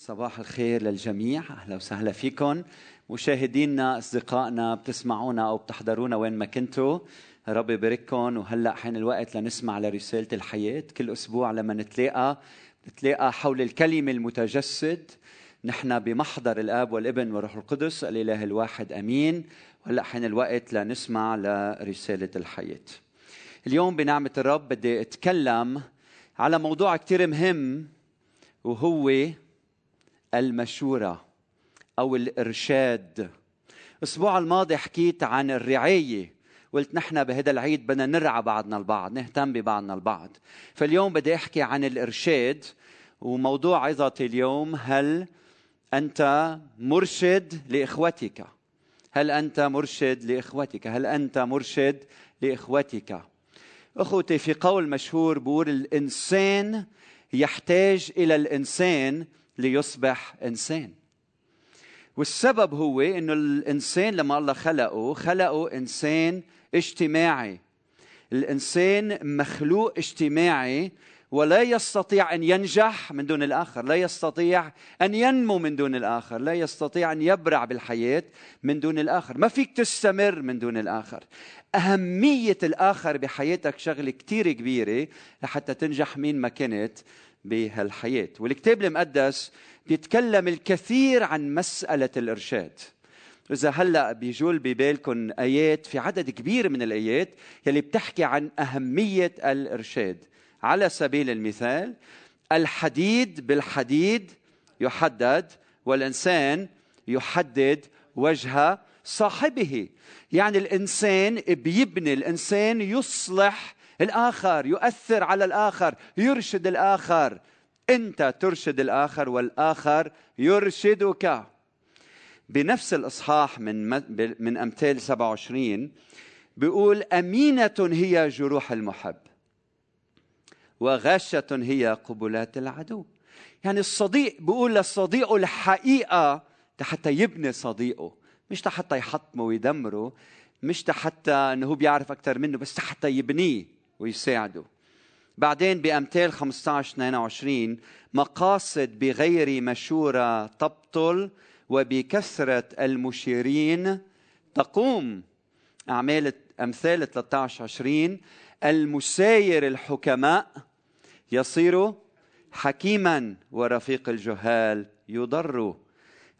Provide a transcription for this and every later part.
صباح الخير للجميع. أهلا وسهلا فيكم. مشاهدينا أصدقائنا بتسمعونا أو بتحضرونا وين ما كنتوا. ربي يبارككم. وهلأ حين الوقت لنسمع لرسالة الحياة. كل أسبوع لما نتلاقى نتلاقى حول الكلمة المتجسد. نحن بمحضر الآب والابن والروح القدس. الإله الواحد آمين. وهلأ حين الوقت لنسمع لرسالة الحياة. اليوم بنعمة الرب بدي أتكلم على موضوع كثير مهم وهو المشورة أو الإرشاد. الأسبوع الماضي حكيت عن الرعاية قلت نحن بهذا العيد بدنا نرعى بعضنا البعض نهتم ببعضنا البعض. فاليوم بدي أحكي عن الإرشاد وموضوع عظتي اليوم هل أنت مرشد لإخوتك؟ هل أنت مرشد لإخوتك؟ هل أنت مرشد لإخوتك؟ أخوتي في قول مشهور بقول الإنسان يحتاج إلى الإنسان ليصبح إنسان. والسبب هو إنه الإنسان لما الله خلقه خلقه إنسان اجتماعي. الإنسان مخلوق اجتماعي ولا يستطيع أن ينجح من دون الآخر، لا يستطيع أن ينمو من دون الآخر، لا يستطيع أن يبرع بالحياة من دون الآخر، ما فيك تستمر من دون الآخر. أهمية الآخر بحياتك شغلة كثير كبيرة لحتى تنجح مين ما كنت. بهالحياة، والكتاب المقدس بيتكلم الكثير عن مسألة الإرشاد. إذا هلأ بيجول ببالكم آيات في عدد كبير من الآيات يلي بتحكي عن أهمية الإرشاد. على سبيل المثال الحديد بالحديد يحدد والإنسان يحدد وجه صاحبه. يعني الإنسان بيبني الإنسان يصلح الآخر يؤثر على الآخر يرشد الآخر. أنت ترشد الآخر والآخر يرشدك. بنفس الإصحاح من من أمثال 27 بيقول أمينة هي جروح المحب وغاشة هي قبلات العدو. يعني الصديق بيقول للصديق الحقيقة حتى يبني صديقه مش حتى يحطمه ويدمره مش حتى انه هو بيعرف أكثر منه بس حتى يبنيه. ويساعده بعدين بأمثال 15 22 مقاصد بغير مشورة تبطل وبكثرة المشيرين تقوم. أعمال أمثال 13 20 المساير الحكماء يصير حكيما ورفيق الجهال يضر.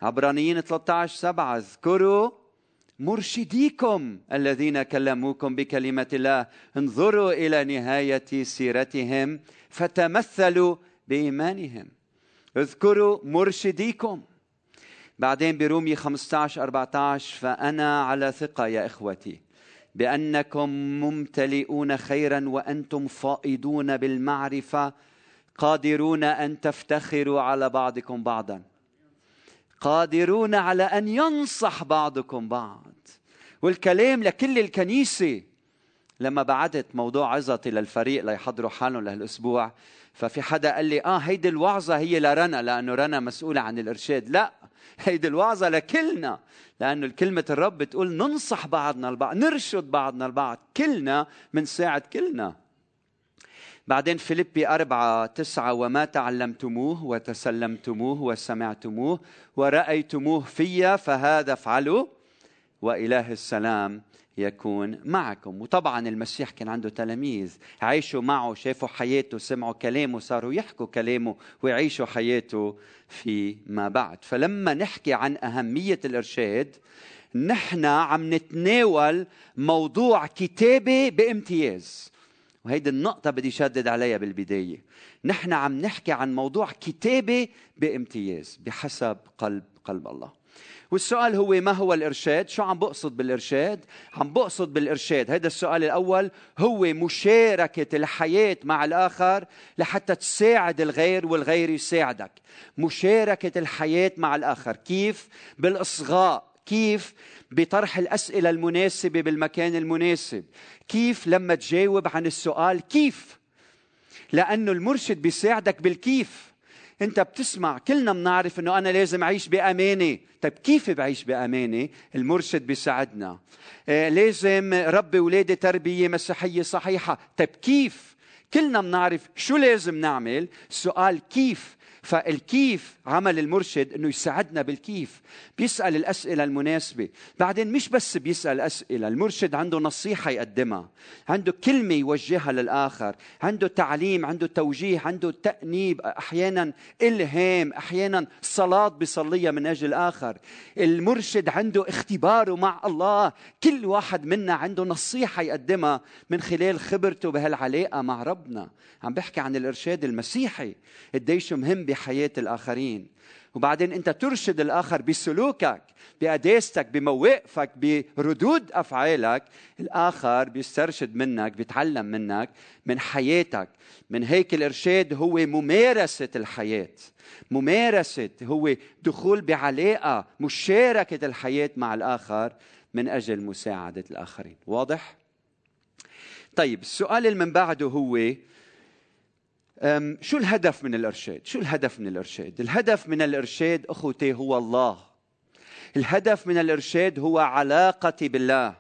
عبرانيين 13 7 اذكروا مرشديكم الذين كلموكم بكلمة الله. انظروا إلى نهاية سيرتهم فتمثلوا بإيمانهم. اذكروا مرشديكم. بعدين برومي 15 14 فأنا على ثقة يا إخوتي بأنكم ممتلئون خيرا وأنتم فائضون بالمعرفة قادرون أن تفتخروا على بعضكم بعضا. قادرون على أن ينصح بعضكم بعض. والكلام لكل الكنيسة لما بعدت موضوع عظتي للفريق ليحضروا حالهم لهالأسبوع ففي حدا قال لي آه هيدي الوعظة هي لرنا لأنه رنا مسؤوله عن الإرشاد. لا هيدي الوعظة لكلنا لأنه كلمه الرب بتقول ننصح بعضنا البعض نرشد بعضنا البعض كلنا بنساعد كلنا. بعدين فيليبي أربعة تسعة وما تعلمتموه وتسلمتموه وسمعتموه ورأيتموه في فهذا افعلوا وإله السلام يكون معكم. وطبعا المسيح كان عنده تلاميذ عيشوا معه شافوا حياته سمعوا كلامه صاروا يحكوا كلامه ويعيشوا حياته فيما بعد. فلما نحكي عن أهمية الإرشاد نحن عم نتناول موضوع كتابي بامتياز. وهيدي النقطة بدي شدد عليها بالبداية نحن عم نحكي عن موضوع كتابي بامتياز بحسب قلب قلب الله والسؤال هو ما هو الإرشاد؟ شو عم بقصد بالإرشاد؟ عم بقصد بالإرشاد هذا السؤال الأول هو مشاركة الحياة مع الآخر لحتى تساعد الغير والغير يساعدك مشاركة الحياة مع الآخر كيف؟ بالإصغاء كيف بطرح الأسئلة المناسبة بالمكان المناسب. كيف لما تجاوب عن السؤال كيف؟ لأنه المرشد بيساعدك بالكيف. أنت بتسمع كلنا بنعرف إنه أنا لازم أعيش بأمانة. طيب كيف بعيش بأمانة؟ المرشد بيساعدنا. آه لازم ربي اولادي تربية مسيحية صحيحة. طيب كيف؟ كلنا بنعرف شو لازم نعمل. السؤال كيف؟ فالكيف عمل المرشد إنه يساعدنا بالكيف. بيسأل الأسئلة المناسبة. بعدين مش بس بيسأل أسئلة المرشد عنده نصيحة يقدمها. عنده كلمة يوجهها للآخر. عنده تعليم عنده توجيه عنده تأنيب أحيانا إلهام أحيانا صلاة بيصليها من أجل الآخر. المرشد عنده اختباره مع الله. كل واحد منا عنده نصيحة يقدمها من خلال خبرته بهالعلاقة مع ربنا. عم بحكي عن الإرشاد المسيحي. قديش مهم بحياة الآخرين. وبعدين أنت ترشد الآخر بسلوكك بقداستك بمواقفك بردود أفعالك الآخر بيسترشد منك بيتعلم منك من حياتك. من هيك الإرشاد هو ممارسة الحياة. ممارسة هو دخول بعلاقة مشاركة الحياة مع الآخر من أجل مساعدة الآخرين. واضح؟ طيب السؤال اللي من بعده هو شو الهدف من الإرشاد؟ شو الهدف من الإرشاد؟ الهدف من الإرشاد أخوتي هو الله. الهدف من الإرشاد هو علاقتي بالله.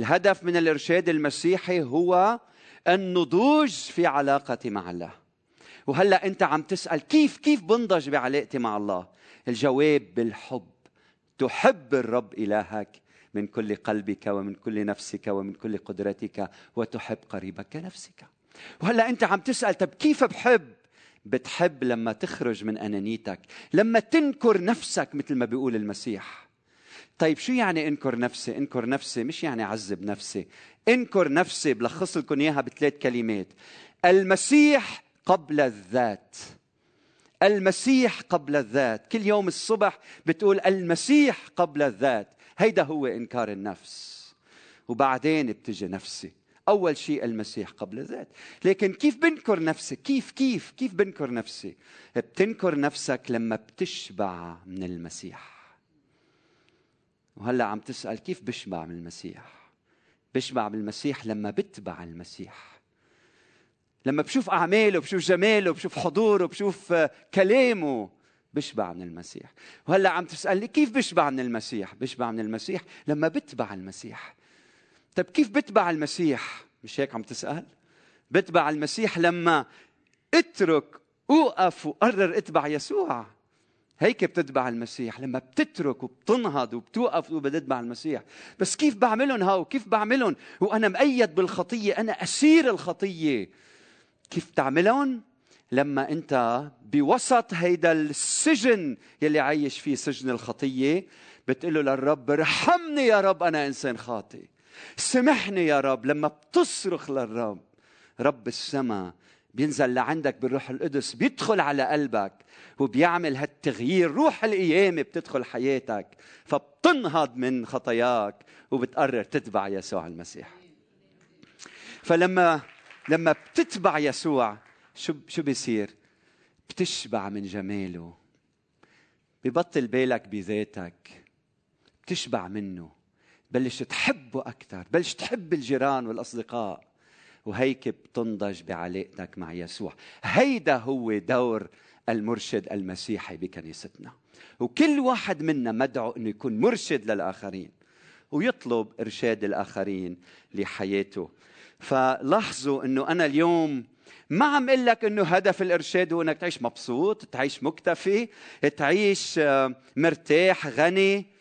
الهدف من الإرشاد المسيحي هو النضوج في علاقتي مع الله. وهلأ أنت عم تسأل كيف كيف بنضج بعلاقتي مع الله؟ الجواب بالحب. تحب الرب إلهك من كل قلبك ومن كل نفسك ومن كل قدرتك وتحب قريبك كنفسك. وهلا انت عم تسأل طب كيف بحب؟ بتحب لما تخرج من أنانيتك لما تنكر نفسك مثل ما بيقول المسيح. طيب شو يعني انكر نفسي؟ انكر نفسي مش يعني عذب نفسي. انكر نفسي بلخص لكم إياها بثلاث كلمات. المسيح قبل الذات. المسيح قبل الذات. كل يوم الصبح بتقول المسيح قبل الذات. هيدا هو إنكار النفس. وبعدين بتجي نفسي. أول شيء المسيح قبل الذات لكن كيف بنكر نفسي كيف كيف كيف بنكر نفسي؟ بتنكر نفسك لما بتشبع من المسيح. وهلأ عم تسأل كيف بشبع من المسيح؟ بشبع بالمسيح لما بتبع المسيح. لما بشوف أعماله بشوف جماله بشوف حضوره بشوف كلامه بشبع من المسيح. وهلأ عم تسألني كيف بشبع من المسيح؟ بشبع من المسيح لما بتبع المسيح. طيب كيف بتبع المسيح؟ مش هيك عم تسأل؟ بتبع المسيح لما اترك أوقف وقرر اتبع يسوع. هيك بتتبع المسيح لما بتترك وبتنهض وبتوقف وبدي اتبع المسيح. بس كيف بعملهم هاو؟ كيف بعملهم؟ وأنا مقيد بالخطية أنا أسير الخطية. كيف تعملهم؟ لما أنت بوسط هيدا السجن يلي عايش فيه سجن الخطية بتقول له للرب ارحمني يا رب أنا إنسان خاطئ. سمحني يا رب لما بتصرخ للرب. رب السماء بينزل لعندك بالروح القدس بيدخل على قلبك وبيعمل هالتغيير. روح القيامة بتدخل حياتك فبتنهض من خطاياك وبتقرر تتبع يسوع المسيح. فلما لما بتتبع يسوع شو شو بيصير؟ بتشبع من جماله ببطل بالك بذاتك بتشبع منه. بلش تحبه أكثر بلش تحب الجيران والأصدقاء. وهيك بتنضج بعلاقتك مع يسوع. هيدا هو دور المرشد المسيحي بكنيستنا. وكل واحد منا مدعو إنه يكون مرشد للآخرين ويطلب إرشاد الآخرين لحياته. فلاحظوا إنه أنا اليوم ما عم أقول لك إنه هدف الإرشاد هو إنك تعيش مبسوط تعيش مكتفي تعيش آه، مرتاح غني.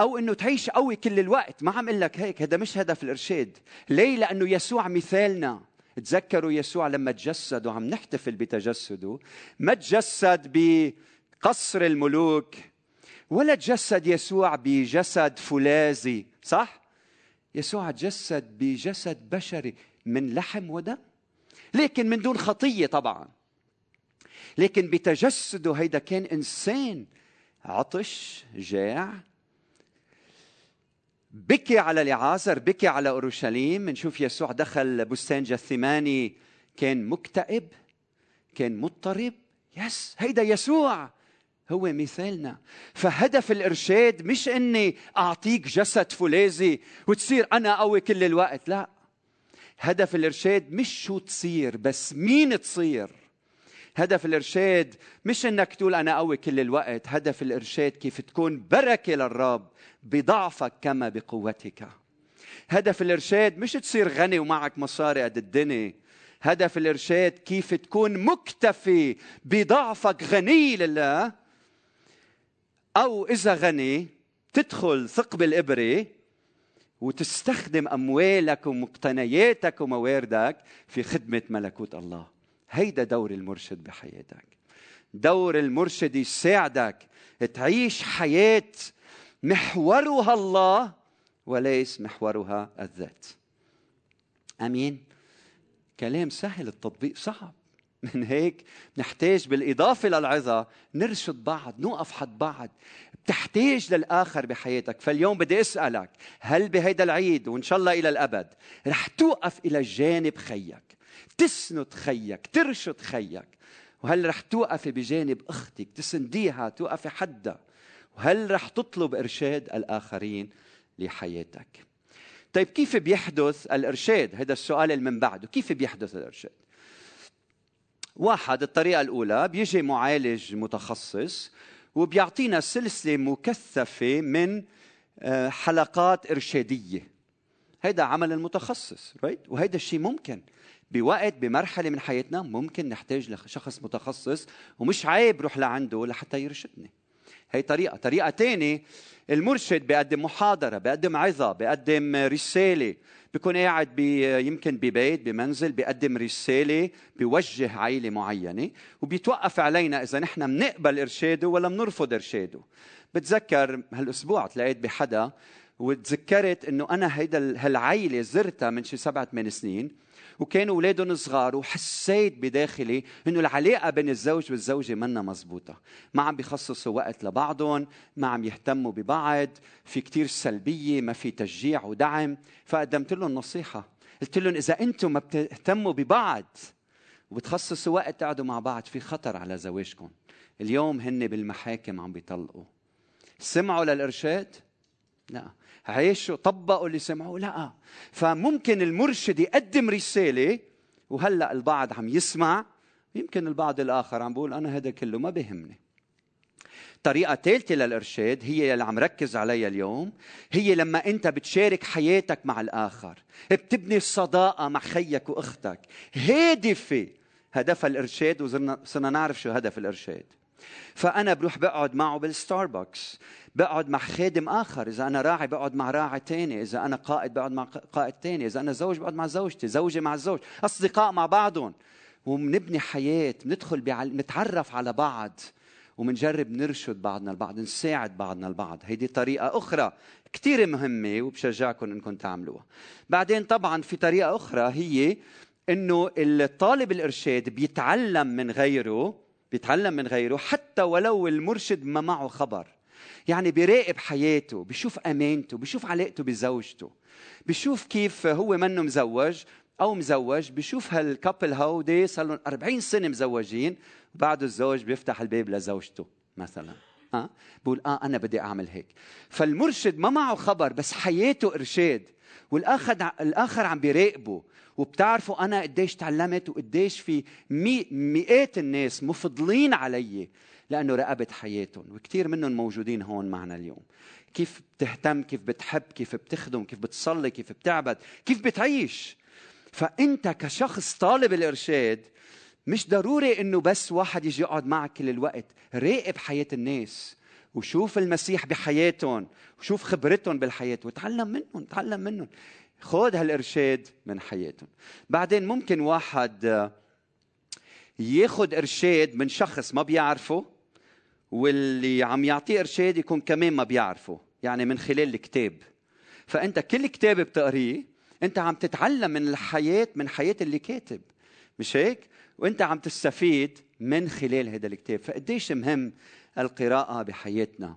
أو إنه تعيش قوي كل الوقت. ما عم أقول لك هيك هذا مش هدف الإرشاد. ليه؟ لأنه يسوع مثالنا. تذكروا يسوع لما تجسد وعم نحتفل بتجسده. ما تجسد بقصر الملوك ولا تجسد يسوع بجسد فولاذي صح؟ يسوع تجسد بجسد بشري من لحم ودم. لكن من دون خطية طبعا. لكن بتجسده هيدا كان إنسان عطش جاع بكي على لعازر بكي على أورشليم. بنشوف يسوع دخل بستان جثماني كان مكتئب كان مضطرب. يس هيدا يسوع هو مثالنا. فهدف الإرشاد مش إني أعطيك جسد فولاذي وتصير أنا قوي كل الوقت لا. هدف الإرشاد مش شو تصير بس مين تصير. هدف الإرشاد مش إنك تقول أنا قوي كل الوقت. هدف الإرشاد كيف تكون بركة للرب. بضعفك كما بقوتك. هدف الإرشاد مش تصير غني ومعك مصاري قد الدنيا. هدف الإرشاد كيف تكون مكتفي بضعفك غني لله أو إذا غني تدخل ثقب الإبرة وتستخدم أموالك ومقتنياتك ومواردك في خدمة ملكوت الله. هيدا دور المرشد بحياتك. دور المرشد يساعدك تعيش حياة محورها الله وليس محورها الذات. آمين. كلام سهل التطبيق صعب. من هيك نحتاج بالإضافة للعظة نرشد بعض نوقف حد بعض. بتحتاج للآخر بحياتك. فاليوم بدي أسألك هل بهيدا العيد وإن شاء الله إلى الأبد رح توقف إلى جانب خيك تسند خيك ترشد خيك؟ وهل رح توقفي بجانب أختك تسنديها توقفي حدها؟ وهل رح تطلب إرشاد الآخرين لحياتك؟ طيب كيف بيحدث الإرشاد؟ هذا السؤال اللي من بعده. كيف بيحدث الإرشاد؟ واحد الطريقة الأولى بيجي معالج متخصص وبيعطينا سلسلة مكثفة من آه، حلقات إرشادية. هيدا عمل المتخصص رايت وهيدا الشيء ممكن. بوقت بمرحلة من حياتنا ممكن نحتاج لشخص متخصص ومش عيب روح لعنده لحتى يرشدني. هي طريقة طريقة تانية المرشد بيقدم محاضرة بيقدم عظة بيقدم رسالة بيكون قاعد بي يمكن ببيت بمنزل بيقدم رسالة بيوجه عائلة معينة وبيتوقف علينا إذا نحن بنقبل إرشاده ولا بنرفض إرشاده. بتذكر هالأسبوع تلاقيت بحدا وتذكرت إنه أنا هيدا هالعائله زرتها من شي سبعة ثمان سنين. وكانوا أولادهم صغار وحسيت بداخلي إنه العلاقة بين الزوج والزوجة منا مزبوطة. ما عم بيخصصوا وقت لبعضهم ما عم يهتموا ببعض في كتير سلبية ما في تشجيع ودعم. فقدمت لهم نصيحة. قلت لهم إذا أنتم ما بتهتموا ببعض وبتخصصوا وقت تقعدوا مع بعض في خطر على زواجكم. اليوم هن بالمحاكم عم بيطلقوا. سمعوا للإرشاد. لا عيشوا طبقوا اللي سمعوه لا. فممكن المرشد يقدم رسالة وهلأ البعض عم يسمع يمكن البعض الآخر عم بقول أنا هذا كله ما بيهمني طريقة ثالثة للإرشاد هي اللي عم ركز عليها اليوم هي لما أنت بتشارك حياتك مع الآخر بتبني صداقة مع خيك وأختك. هادفة هدفها الإرشاد وصرنا نعرف شو هدف الإرشاد. فأنا بروح بقعد معه بالستاربكس. بقعد مع خادم آخر. إذا أنا راعي بقعد مع راعي ثاني إذا أنا قائد بقعد مع قائد ثاني إذا أنا زوج بقعد مع زوجتي. زوجي مع الزوج. أصدقاء مع بعضهم. وبنبني حياة. بندخل بعل... نتعرف على بعض. ومنجرب نرشد بعضنا البعض. نساعد بعضنا البعض. هيدي طريقة أخرى كثير مهمة وبشجعكم أنكم تعملوها. بعدين طبعا في طريقة أخرى هي أنه الطالب الإرشاد بيتعلم من غيره. بيتعلم من غيره حتى ولو المرشد ما معه خبر. يعني بيراقب حياته بيشوف أمانته بيشوف علاقته بزوجته بيشوف كيف هو منه مزوج أو مزوج بيشوف هالكابل هودي صار لهم 40 سنة مزوجين وبعده الزوج بيفتح الباب لزوجته مثلا. ها؟ بقول آه أنا بدي أعمل هيك. فالمرشد ما معه خبر بس حياته إرشاد والآخر الآخر عم بيراقبه. وبتعرفوا أنا قديش تعلمت وقديش في مي مئات الناس مفضلين علي لأنه راقبت حياتهم وكثير منهم موجودين هون معنا اليوم. كيف بتهتم كيف بتحب كيف بتخدم كيف بتصلي كيف بتعبد كيف بتعيش. فأنت كشخص طالب الإرشاد مش ضروري إنه بس واحد يجي يقعد معك كل الوقت. راقب حياة الناس وشوف المسيح بحياتهم وشوف خبرتهم بالحياة وتعلم منهم تعلم منهم. خذ هالإرشاد من حياتهم. بعدين ممكن واحد ياخذ إرشاد من شخص ما بيعرفه واللي عم يعطيه إرشاد يكون كمان ما بيعرفه يعني من خلال الكتاب. فأنت كل كتاب بتقريه أنت عم تتعلم من الحياة من حياة اللي كاتب. مش هيك؟ وأنت عم تستفيد من خلال هذا الكتاب. فقديش مهم القراءة بحياتنا؟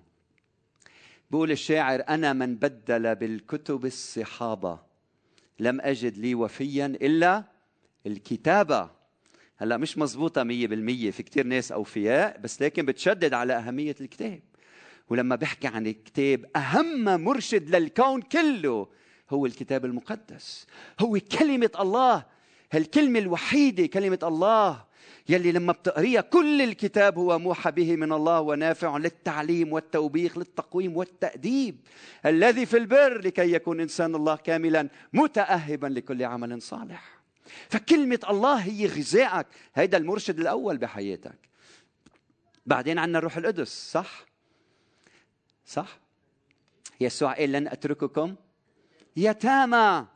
بقول الشاعر أنا من بدل بالكتب الصحابة. لم أجد لي وفيا إلا الكتابة. هلا مش مزبوطة مية بالمية في كتير ناس أوفياء بس لكن بتشدد على أهمية الكتاب. ولما بحكي عن الكتاب أهم مرشد للكون كله هو الكتاب المقدس. هو كلمة الله. هالكلمة الوحيدة كلمة الله يلي لما بتقريها كل الكتاب هو موحى به من الله ونافع للتعليم والتوبيخ للتقويم والتأديب الذي في البر لكي يكون إنسان الله كاملا متأهبا لكل عمل صالح. فكلمة الله هي غذائك. هيدا المرشد الأول بحياتك. بعدين عندنا الروح القدس. صح؟ صح؟ يسوع قال لن أترككم. يتامى.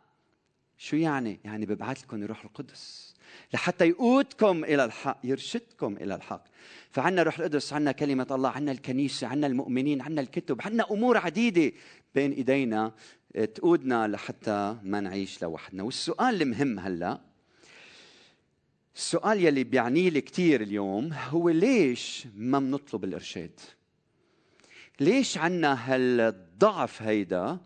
شو يعني؟ يعني ببعث لكم الروح القدس. لحتى يقودكم إلى الحق يرشدكم إلى الحق. فعنا روح القدس عنا كلمة الله عنا الكنيسة عنا المؤمنين عنا الكتب عنا أمور عديدة بين إيدينا تقودنا لحتى ما نعيش لوحدنا. والسؤال المهم هلأ السؤال يلي بيعني لي كثير اليوم هو ليش ما بنطلب الإرشاد؟ ليش عنا هالضعف هيدا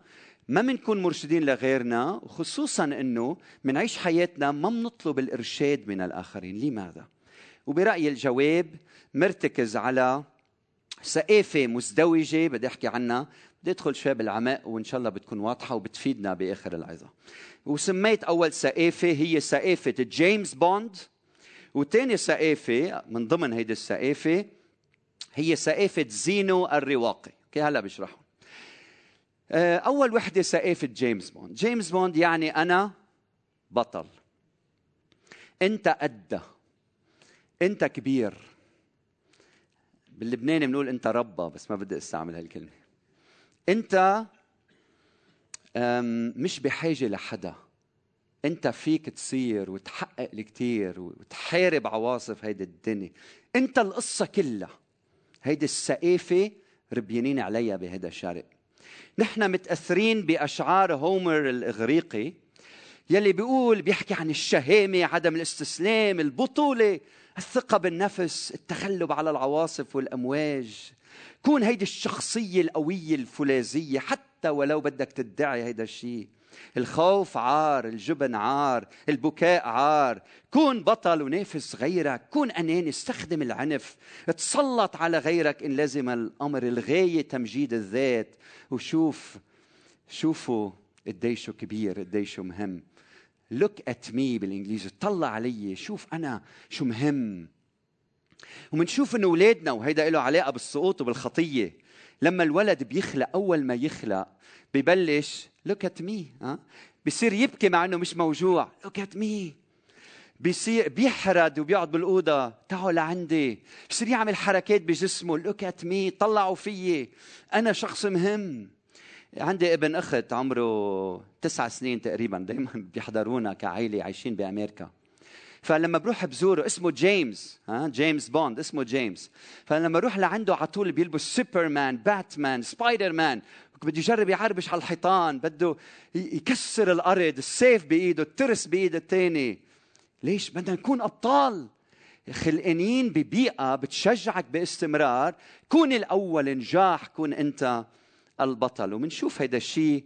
ما بنكون مرشدين لغيرنا وخصوصا إنه بنعيش حياتنا ما بنطلب الإرشاد من الآخرين. لماذا؟ وبرأيي الجواب مرتكز على سقافة مزدوجة بدي أحكي عنها. بدي أدخل شوي بالعمق وإن شاء الله بتكون واضحة وبتفيدنا بآخر العظة. وسميت أول سقافة هي سقافة جيمس بوند. وثاني سقافة من ضمن هيدي السقافة هي سقافة زينو الرواقي. okay هلا بشرحهم آه، أول وحدة سقافة جيمس بوند. جيمس بوند يعني أنا بطل. أنت قده أنت كبير. باللبناني بنقول أنت ربا بس ما بدي أستعمل هالكلمة. أنت مش بحاجة لحدا. أنت فيك تصير وتحقق الكثير وتحارب عواصف هيدي الدنيا. أنت القصة كلها. هيدي السقافة ربيانين عليها بهذا الشرق نحن متأثرين بأشعار هومر الإغريقي يلي بيقول بيحكي عن الشهامة عدم الاستسلام البطولة الثقة بالنفس التغلب على العواصف والأمواج. كون هيدي الشخصية القوية الفولاذية حتى ولو بدك تدعي هيدا الشيء الخوف عار الجبن عار البكاء عار. كون بطل ونافس غيرك كون أناني استخدم العنف. تسلط على غيرك إن لزم الأمر الغاية تمجيد الذات. وشوف شوفوا قديشو كبير قديشو مهم. Look at me بالإنجليزي طلع علي. شوف أنا شو مهم. ومنشوف إنه أولادنا وهيدا له علاقة بالسقوط وبالخطية. لما الولد بيخلق أول ما يخلق ببلش لوك ات مي ها؟ بصير يبكي مع إنه مش موجوع. look at me بيصير بيحرد وبيقعد بالأوضة. تعالوا لعندي. بصير يعمل حركات بجسمه. look at me طلعوا فيي. أنا شخص مهم. عندي ابن أخت عمره تسع سنين تقريبا. دائما بيحضرونا كعائله عايشين بأمريكا. فلما بروح بزوره اسمه جيمس ها جيمس بوند اسمه جيمس فلما أروح لعنده على طول بيلبس سوبرمان باتمان سبايدر مان بده يجرب يعربش على الحيطان بده يكسر الأرض السيف بإيده الترس بإيده الثاني ليش؟ بدنا نكون أبطال. خلقانين ببيئة بتشجعك باستمرار. كون الأول نجاح كون أنت البطل. ومنشوف هيدا الشيء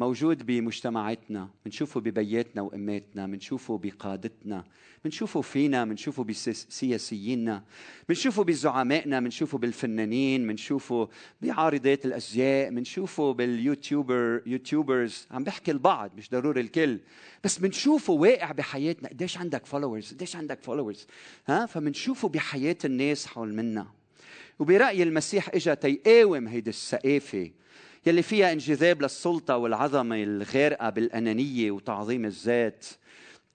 موجود بمجتمعاتنا بنشوفه ببياتنا وأماتنا بنشوفه بقادتنا بنشوفه فينا بنشوفه بسياسيينا بنشوفه بزعمائنا بنشوفه بالفنانين بنشوفه بعارضات الازياء بنشوفه بال YouTuber YouTubers. عم بحكي البعض مش ضروري الكل. بس بنشوفه واقع بحياتنا. قديش عندك followers قديش عندك followers ها؟ فبنشوفه بحياة الناس حول منا. وبرأي المسيح اجى تيقاوم هيدي السقافة. يلي فيها انجذاب للسلطة والعظمة الغارقة بالأنانية وتعظيم الذات.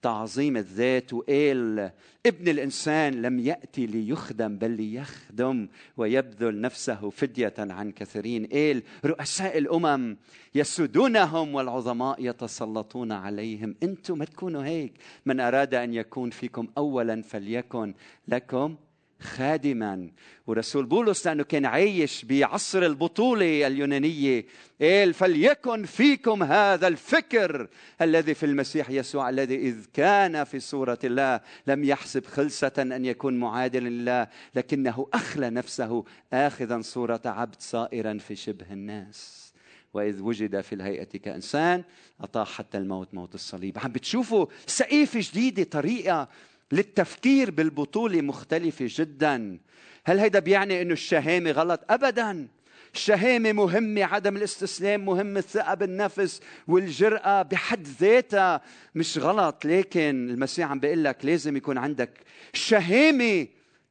تعظيم الذات وقال ابن الإنسان لم يأتي ليخدم بل ليخدم ويبذل نفسه فدية عن كثيرين. قال رؤساء الأمم يسودونهم والعظماء يتسلطون عليهم. أنتم ما تكونوا هيك. من أراد أن يكون فيكم أولا فليكن لكم خادما. ورسول بولس لأنه كان عايش بعصر البطولة اليونانية. قال فليكن فيكم هذا الفكر الذي في المسيح يسوع الذي إذ كان في صورة الله لم يحسب خلسه أن يكون معادلا لله لكنه أخلى نفسه اخذا صورة عبد صائرا في شبه الناس. وإذ وجد في الهيئة كإنسان أطاع حتى الموت موت الصليب. عم بتشوفوا سقيفة جديدة طريقة للتفكير بالبطولة مختلفة جدا. هل هيدا بيعني إنه الشهامة غلط؟ ابدا. الشهامة مهمة عدم الاستسلام مهم الثقة بالنفس والجرأة بحد ذاتها. مش غلط لكن المسيح عم بيقول لك لازم يكون عندك شهامة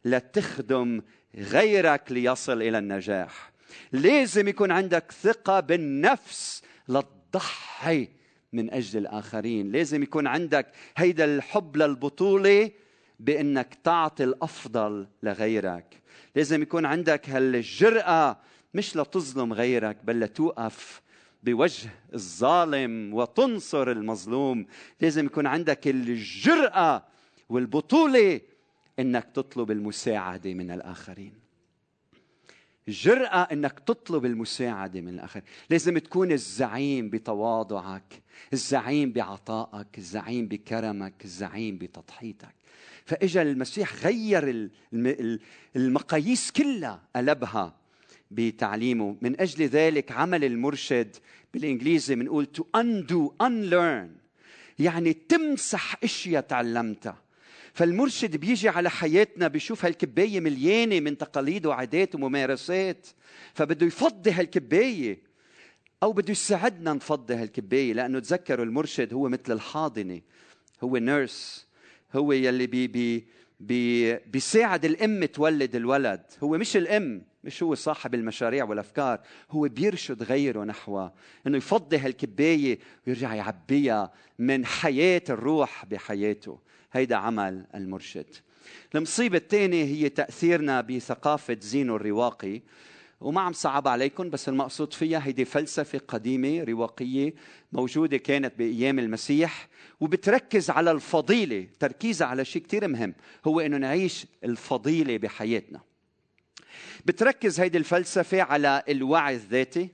لتخدم غيرك ليصل إلى النجاح. لازم يكون عندك ثقة بالنفس لتضحي من أجل الآخرين. لازم يكون عندك هيدا الحب للبطولة بإنك تعطي الأفضل لغيرك. لازم يكون عندك هالجرأة مش لتظلم غيرك بل لتوقف بوجه الظالم وتنصر المظلوم. لازم يكون عندك الجرأة والبطولة إنك تطلب المساعدة من الآخرين. جرأة إنك تطلب المساعدة من الآخرين لازم تكون الزعيم بتواضعك الزعيم بعطائك الزعيم بكرمك الزعيم بتضحيتك. فإجا المسيح غير المقاييس كلها قلبها بتعليمه. من أجل ذلك عمل المرشد بالإنجليزي بنقول to undo unlearn. يعني تمسح اشياء تعلمتها. فالمرشد بيجي على حياتنا بيشوف هالكباية مليانة من تقاليد وعادات وممارسات فبده يفضي هالكباية أو بده يساعدنا نفضي هالكباية لأنه تذكروا المرشد هو مثل الحاضنة هو nurse هو يلي بي بي بي بيساعد الأم تولد الولد هو مش الأم مش هو صاحب المشاريع والأفكار هو بيرشد غيره نحو إنه يفضي هالكباية ويرجع يعبيها من حياة الروح بحياته. هيدا عمل المرشد. المصيبة الثانية هي تأثيرنا بثقافة زينو الرواقي وما عم صعب عليكم بس المقصود فيها هيدي فلسفة قديمة رواقية موجودة كانت بأيام المسيح وبتركز على الفضيلة تركيزها على شيء كتير مهم هو أنه نعيش الفضيلة بحياتنا. بتركز هيدي الفلسفة على الوعي الذاتي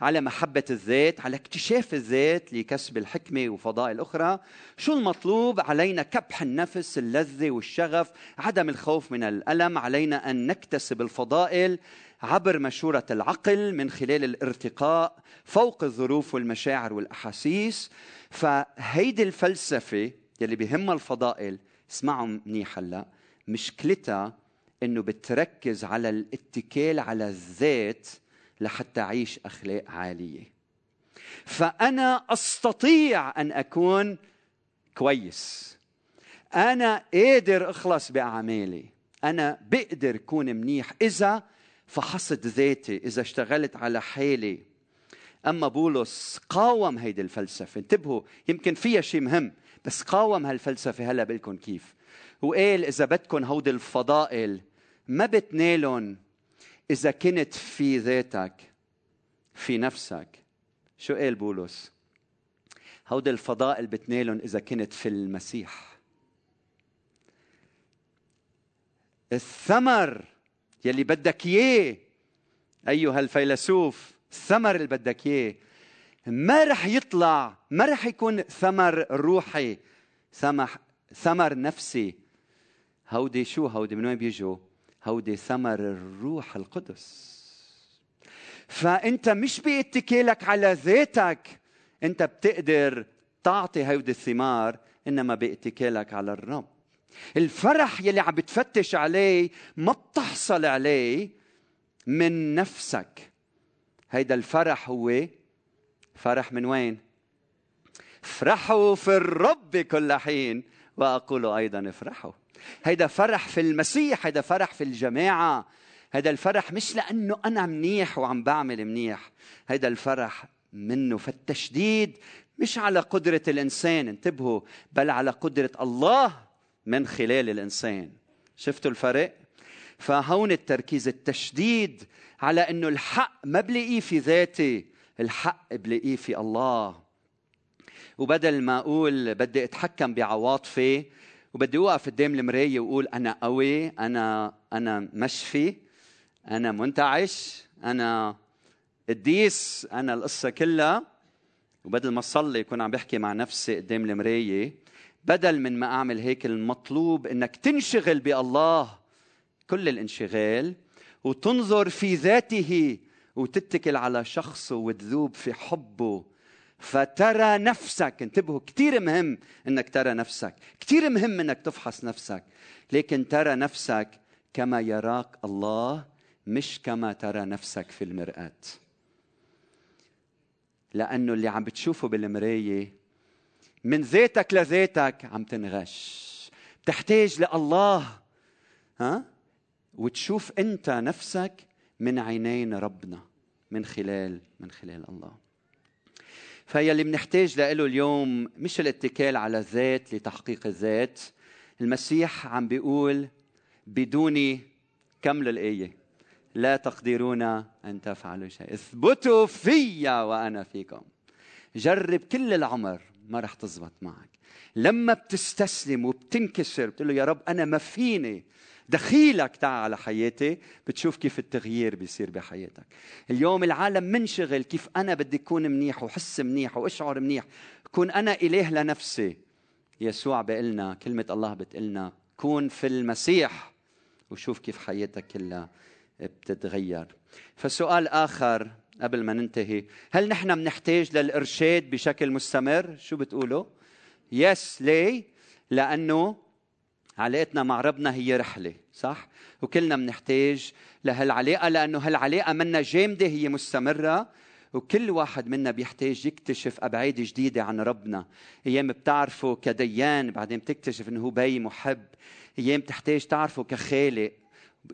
على محبة الذات على اكتشاف الذات لكسب الحكمة وفضائل أخرى شو المطلوب؟ علينا كبح النفس اللذة والشغف عدم الخوف من الألم علينا أن نكتسب الفضائل عبر مشورة العقل من خلال الارتقاء فوق الظروف والمشاعر والأحاسيس. فهيدي الفلسفة يلي بهمها الفضائل اسمعوا منيح هلأ مشكلتها إنه بتركز على الاتكال على الذات لحتى أعيش أخلاق عالية. فأنا أستطيع أن أكون كويس. أنا قادر أخلص بأعمالي. أنا بقدر أكون منيح. إذا فحصت ذاتي إذا اشتغلت على حالي. أما بولس قاوم هيدي الفلسفة. انتبهوا يمكن فيها شيء مهم بس قاوم هالفلسفة هلا بقول كيف. وقال إذا بدكم هودي الفضائل ما بتنالهم إذا كنت في ذاتك في نفسك شو قال بولس؟ هودي الفضائل بتنالهم إذا كنت في المسيح. الثمر يلي بدك إياه أيها الفيلسوف الثمر اللي بدك إياه ما رح يطلع ما رح يكون ثمر روحي ثمر نفسي. هودي شو هودي من وين بيجوا؟ هودي ثمر الروح القدس. فأنت مش باتكالك على ذاتك. أنت بتقدر تعطي هودي الثمار إنما باتكالك على الرب. الفرح يلي عم بتفتش عليه ما بتحصل عليه من نفسك. هيدا الفرح هو فرح من وين؟ افرحوا في الرب كل حين. وأقول أيضا افرحوا. هيدا فرح في المسيح هيدا فرح في الجماعة. هيدا الفرح مش لأنه أنا منيح وعم بعمل منيح. هيدا الفرح منه فالتشديد مش على قدرة الإنسان. انتبهوا بل على قدرة الله من خلال الإنسان. شفتوا الفرق؟ فهون التركيز التشديد على إنه الحق ما بلاقيه في ذاتي الحق بلاقيه في الله. وبدل ما أقول بدي أتحكم بعواطفي وبدي أوقف قدام المراية وأقول أنا قوي أنا أنا مشفي أنا منتعش أنا قديس أنا القصة كلها. وبدل ما أصلي يكون عم بحكي مع نفسي قدام المراية بدل من ما أعمل هيك المطلوب إنك تنشغل بالله كل الانشغال وتنظر في ذاته وتتكل على شخصه وتذوب في حبه فترى نفسك. انتبهوا كثير مهم إنك ترى نفسك. كثير مهم إنك تفحص نفسك. لكن ترى نفسك كما يراك الله مش كما ترى نفسك في المرآة. لأنه اللي عم بتشوفه بالمراية من ذاتك لذاتك عم تنغش. بتحتاج لله ها؟ وتشوف أنت نفسك من عينين ربنا من خلال من خلال الله. فهي اللي بنحتاج له اليوم مش الاتكال على الذات لتحقيق الذات. المسيح عم بيقول بدوني كمل الآية لا تقدرون أن تفعلوا شيء اثبتوا في وأنا فيكم. جرب كل العمر ما رح تزبط معك. لما بتستسلم وبتنكسر بتقول له يا رب أنا ما فيني دخيلك تعال على حياتي بتشوف كيف التغيير بيصير بحياتك. اليوم العالم منشغل كيف أنا بدي أكون منيح وحس منيح وأشعر منيح. كون أنا إله لنفسي. يسوع بيقلنا كلمة الله بتقلنا كون في المسيح. وشوف كيف حياتك كلها بتتغير. فسؤال آخر قبل ما ننتهي. هل نحن بنحتاج للإرشاد بشكل مستمر؟ شو بتقولوا؟ يس ليه؟ لأنه علاقتنا مع ربنا هي رحلة صح؟ وكلنا بنحتاج لهالعلاقة لأنه هالعلاقة منا جامدة هي مستمرة وكل واحد منا بيحتاج يكتشف أبعاد جديدة عن ربنا. أيام بتعرفه كديان بعدين بتكتشف إنه هو بي محب. أيام تحتاج تعرفه كخالق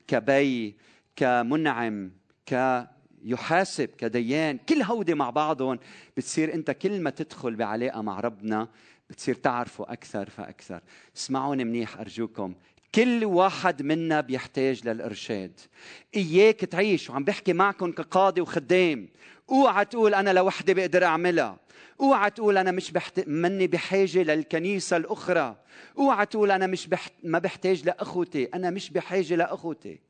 كبي كمنعم ك يحاسب كديان. كل هودي مع بعضهم بتصير أنت كل ما تدخل بعلاقة مع ربنا بتصير تعرفوا أكثر فأكثر. اسمعوني منيح أرجوكم. كل واحد منا بيحتاج للإرشاد. إياك تعيش وعم بحكي معكم كقاضي وخدام. أوعى تقول أنا لوحدي بقدر أعملها. أوعى تقول أنا مش بحت... مني بحاجة للكنيسة الأخرى. أوعى تقول أنا مش بحت... ما بحتاج لأخوتي. أنا مش بحاجة لأخوتي.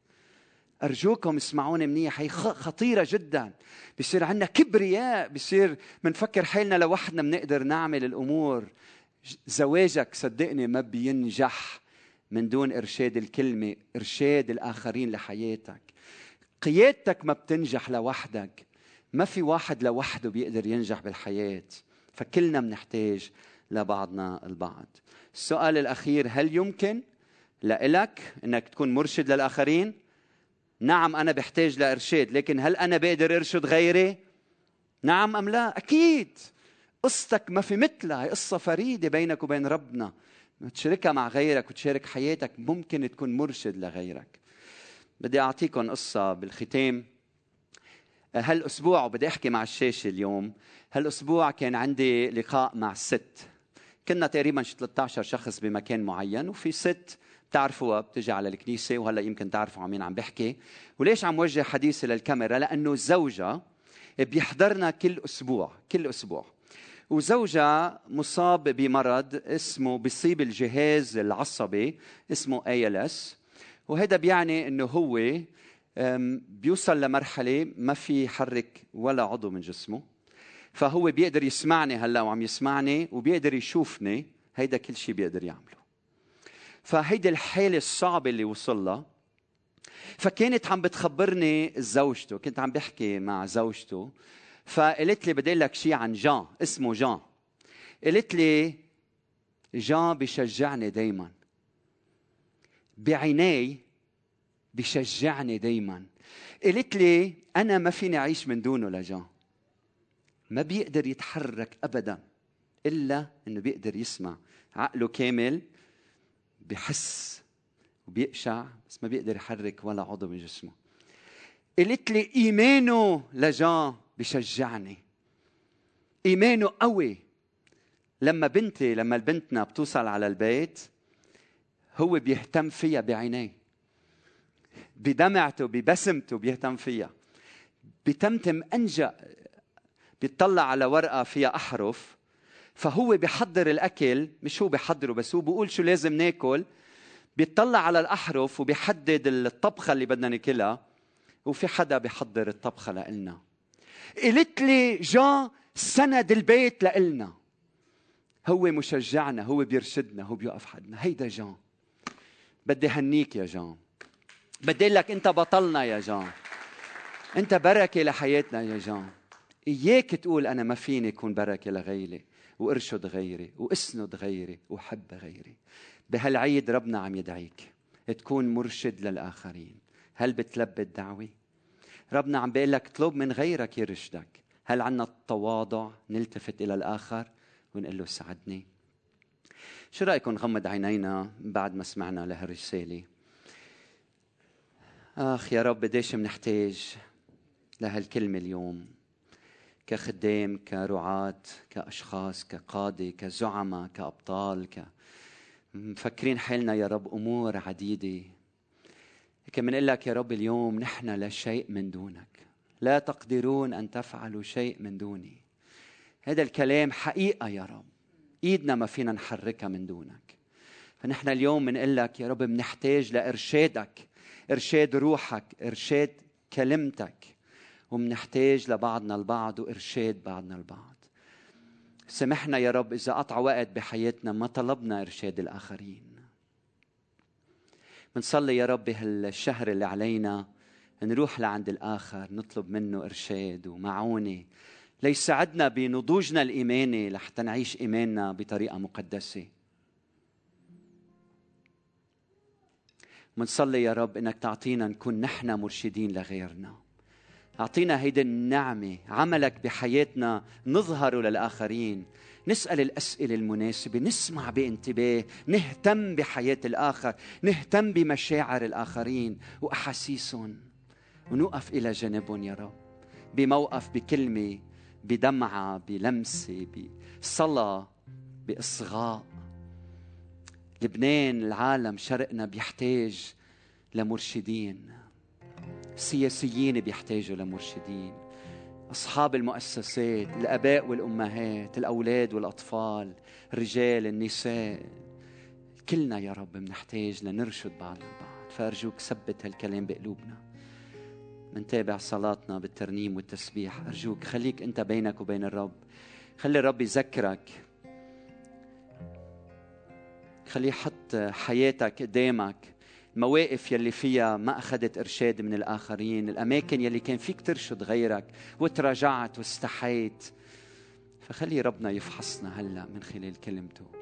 أرجوكم اسمعوني منيح هي خطيرة جدا. بصير عندنا كبرياء بصير منفكر حالنا لوحدنا بنقدر نعمل الأمور. زواجك صدقني ما بينجح من دون إرشاد الكلمة إرشاد الآخرين لحياتك. قيادتك ما بتنجح لوحدك. ما في واحد لوحده بيقدر ينجح بالحياة. فكلنا بنحتاج لبعضنا البعض. السؤال الأخير هل يمكن لإلك أنك تكون مرشد للآخرين؟ نعم أنا بحتاج لإرشاد لكن هل أنا بقدر أرشد غيري؟ نعم أم لا؟ أكيد. قصتك ما في مثلها هي قصة فريدة بينك وبين ربنا. تشاركها مع غيرك وتشارك حياتك ممكن تكون مرشد لغيرك. بدي أعطيكم قصة بالختام. هالأسبوع وبدي أحكي مع الشاشة اليوم هالأسبوع كان عندي لقاء مع ست. كنا تقريبا 13 شخص بمكان معين وفي ست بتعرفوها بتجي على الكنيسة وهلأ يمكن تعرفوا عن مين عم بحكي. وليش عم وجه حديثي للكاميرا؟ لأنه زوجها بيحضرنا كل أسبوع كل أسبوع. وزوجها مصاب بمرض اسمه بيصيب الجهاز العصبي اسمه ALS وهذا بيعني إنه هو بيوصل لمرحلة ما في يحرك ولا عضو من جسمه. فهو بيقدر يسمعني هلأ وعم يسمعني وبيقدر يشوفني هيدا كل شيء بيقدر يعمله. فهيدي الحالة الصعبة اللي وصل لها فكانت عم بتخبرني زوجته كنت عم بحكي مع زوجته. فقالت لي بدي لك شيء عن جان اسمه جان. قالت لي جان بشجعني دايما. بعيني بشجعني دايما. قالت لي أنا ما فيني أعيش من دونه لجان. ما بيقدر يتحرك ابدا إلا إنه بيقدر يسمع. عقله كامل بحس وبيقشع بس ما بيقدر يحرك ولا عضو من جسمه. قالت لي إيمانه لجان بشجعني. إيمانه قوي. لما بنتي لما بنتنا بتوصل على البيت هو بيهتم فيها بعينيه. بدمعته ببسمته بيهتم فيها. بتمتم أنجا بيطلع على ورقة فيها أحرف. فهو بيحضر الأكل مش هو بيحضره بس هو بيقول شو لازم ناكل. بيطلع على الأحرف وبيحدد الطبخة اللي بدنا ناكلها وفي حدا بيحضر الطبخة لإلنا. قلت لي جان سند البيت لإلنا. هو مشجعنا هو بيرشدنا هو بيوقف حدنا. هيدا جان. بدي هنيك يا جان. بدي لك أنت بطلنا يا جان. أنت بركة لحياتنا يا جان. إياك تقول أنا ما فيني أكون بركة لغيري. وارشد غيري واسند غيري وحب غيري. بهالعيد ربنا عم يدعيك تكون مرشد للآخرين. هل بتلبي الدعوة؟ ربنا عم بيقول لك اطلب من غيرك يرشدك. هل عنا التواضع نلتفت إلى الآخر؟ ونقول له ساعدني. شو رأيكم نغمض عينينا بعد ما سمعنا لهالرسالة؟ آخ يا رب قديش منحتاج لهالكلمة اليوم؟ كخدام كرعاة كأشخاص كقادة كزعماء كأبطال ك مفكرين حالنا يا رب أمور عديدة. لكن بنقول لك يا رب اليوم نحن لا شيء من دونك. لا تقدرون أن تفعلوا شيء من دوني. هذا الكلام حقيقة يا رب. إيدنا ما فينا نحركها من دونك. فنحن اليوم بنقول لك يا رب بنحتاج لإرشادك إرشاد روحك إرشاد كلمتك. ومنحتاج لبعضنا البعض وإرشاد بعضنا البعض. سامحنا يا رب إذا قطع وقت بحياتنا ما طلبنا إرشاد الآخرين. بنصلي يا رب هالشهر اللي علينا نروح لعند الآخر نطلب منه إرشاد ومعونة. ليساعدنا بنضوجنا الإيماني لحتى نعيش إيماننا بطريقة مقدسة. منصلي يا رب إنك تعطينا نكون نحن مرشدين لغيرنا. أعطينا هيدي النعمة عملك بحياتنا نظهر للآخرين. نسأل الأسئلة المناسبة نسمع بانتباه نهتم بحياة الآخر نهتم بمشاعر الآخرين وأحاسيسهم. ونوقف إلى جانبهم يا رب بموقف بكلمة بدمعة بلمسة بصلاة بإصغاء. لبنان العالم شرقنا بيحتاج لمرشدين. السياسيين بيحتاجوا لمرشدين. أصحاب المؤسسات الآباء والأمهات الأولاد والأطفال الرجال النساء. كلنا يا رب بنحتاج لنرشد بعضنا البعض. فأرجوك ثبت هالكلام بقلوبنا. منتابع صلاتنا بالترنيم والتسبيح. أرجوك خليك أنت بينك وبين الرب. خلي الرب يذكرك. خليه يحط حياتك قدامك. المواقف يلي فيها ما أخذت إرشاد من الآخرين الأماكن يلي كان فيك ترشد غيرك وتراجعت واستحيت. فخلي ربنا يفحصنا هلأ من خلال كلمته.